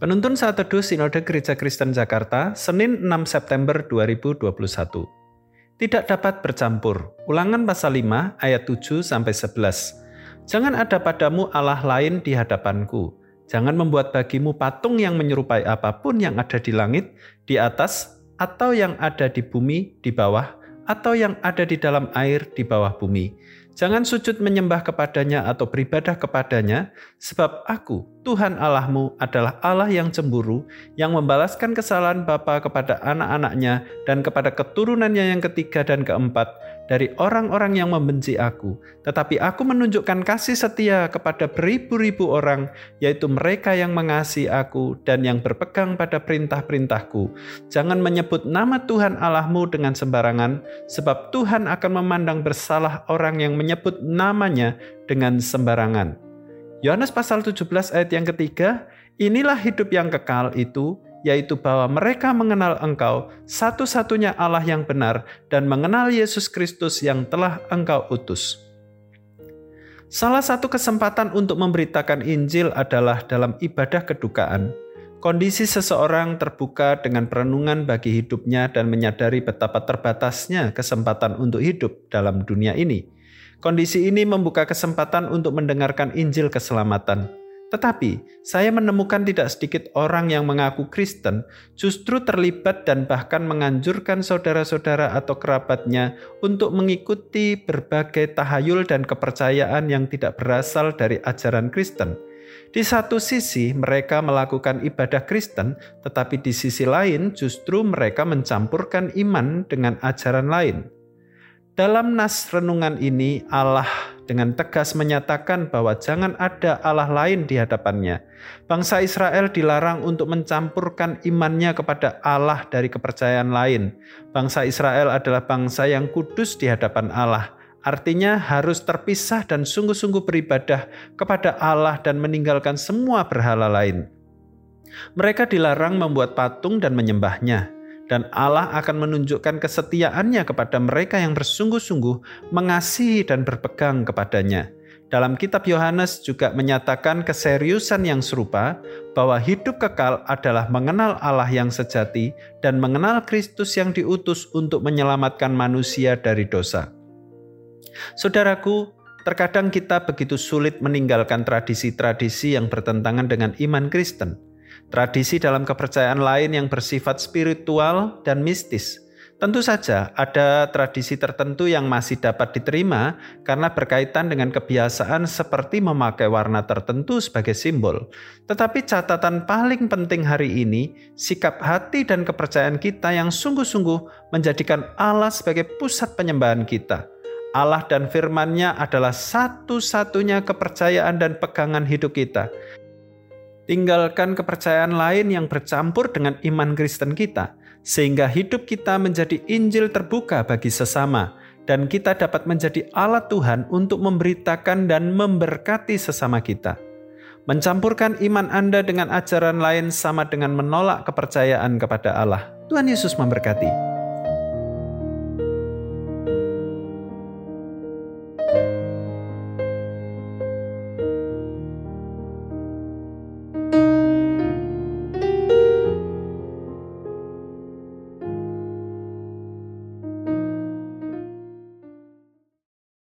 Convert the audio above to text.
Penuntun saat teduh Sinode Gereja Kristen Jakarta, Senin 6 September 2021. Tidak dapat bercampur. Ulangan pasal 5 ayat 7 sampai 11. Jangan ada padamu Allah lain di hadapanku. Jangan membuat bagimu patung yang menyerupai apa pun yang ada di langit, di atas, atau yang ada di bumi, di bawah, atau yang ada di dalam air di bawah bumi Jangan sujud menyembah kepadanya atau beribadah kepadanya, sebab aku, Tuhan Allahmu, adalah Allah yang cemburu, yang membalaskan kesalahan bapa kepada anak-anaknya dan kepada keturunannya yang ketiga dan keempat dari orang-orang yang membenci aku. Tetapi aku menunjukkan kasih setia kepada beribu-ribu orang, yaitu mereka yang mengasihi aku dan yang berpegang pada perintah-perintahku. Jangan menyebut nama Tuhan Allahmu dengan sembarangan, sebab Tuhan akan memandang bersalah orang yang menyebut namanya dengan sembarangan. Yohanes pasal 17 ayat yang ketiga, inilah hidup yang kekal itu, yaitu bahwa mereka mengenal engkau, satu-satunya Allah yang benar, dan mengenal Yesus Kristus yang telah engkau utus. Salah satu kesempatan untuk memberitakan Injil adalah dalam ibadah kedukaan. Kondisi seseorang terbuka dengan perenungan bagi hidupnya dan menyadari betapa terbatasnya kesempatan untuk hidup dalam dunia ini. Kondisi ini membuka kesempatan untuk mendengarkan Injil keselamatan. Tetapi, saya menemukan tidak sedikit orang yang mengaku Kristen justru terlibat dan bahkan menganjurkan saudara-saudara atau kerabatnya untuk mengikuti berbagai tahayul dan kepercayaan yang tidak berasal dari ajaran Kristen. Di satu sisi, mereka melakukan ibadah Kristen, tetapi di sisi lain, justru mereka mencampurkan iman dengan ajaran lain. Dalam nas renungan ini, Allah dengan tegas menyatakan bahwa jangan ada Allah lain di hadapannya. Bangsa Israel dilarang untuk mencampurkan imannya kepada Allah dari kepercayaan lain. Bangsa Israel adalah bangsa yang kudus di hadapan Allah. Artinya harus terpisah dan sungguh-sungguh beribadah kepada Allah dan meninggalkan semua berhala lain. Mereka dilarang membuat patung dan menyembahnya dan Allah akan menunjukkan kesetiaannya kepada mereka yang bersungguh-sungguh mengasihi dan berpegang kepadanya. Dalam kitab Yohanes juga menyatakan keseriusan yang serupa bahwa hidup kekal adalah mengenal Allah yang sejati dan mengenal Kristus yang diutus untuk menyelamatkan manusia dari dosa. Saudaraku, terkadang kita begitu sulit meninggalkan tradisi-tradisi yang bertentangan dengan iman Kristen tradisi dalam kepercayaan lain yang bersifat spiritual dan mistis. Tentu saja ada tradisi tertentu yang masih dapat diterima karena berkaitan dengan kebiasaan seperti memakai warna tertentu sebagai simbol. Tetapi catatan paling penting hari ini, sikap hati dan kepercayaan kita yang sungguh-sungguh menjadikan Allah sebagai pusat penyembahan kita. Allah dan firman-Nya adalah satu-satunya kepercayaan dan pegangan hidup kita. Tinggalkan kepercayaan lain yang bercampur dengan iman Kristen kita, sehingga hidup kita menjadi Injil terbuka bagi sesama, dan kita dapat menjadi alat Tuhan untuk memberitakan dan memberkati sesama kita. Mencampurkan iman Anda dengan ajaran lain sama dengan menolak kepercayaan kepada Allah. Tuhan Yesus memberkati.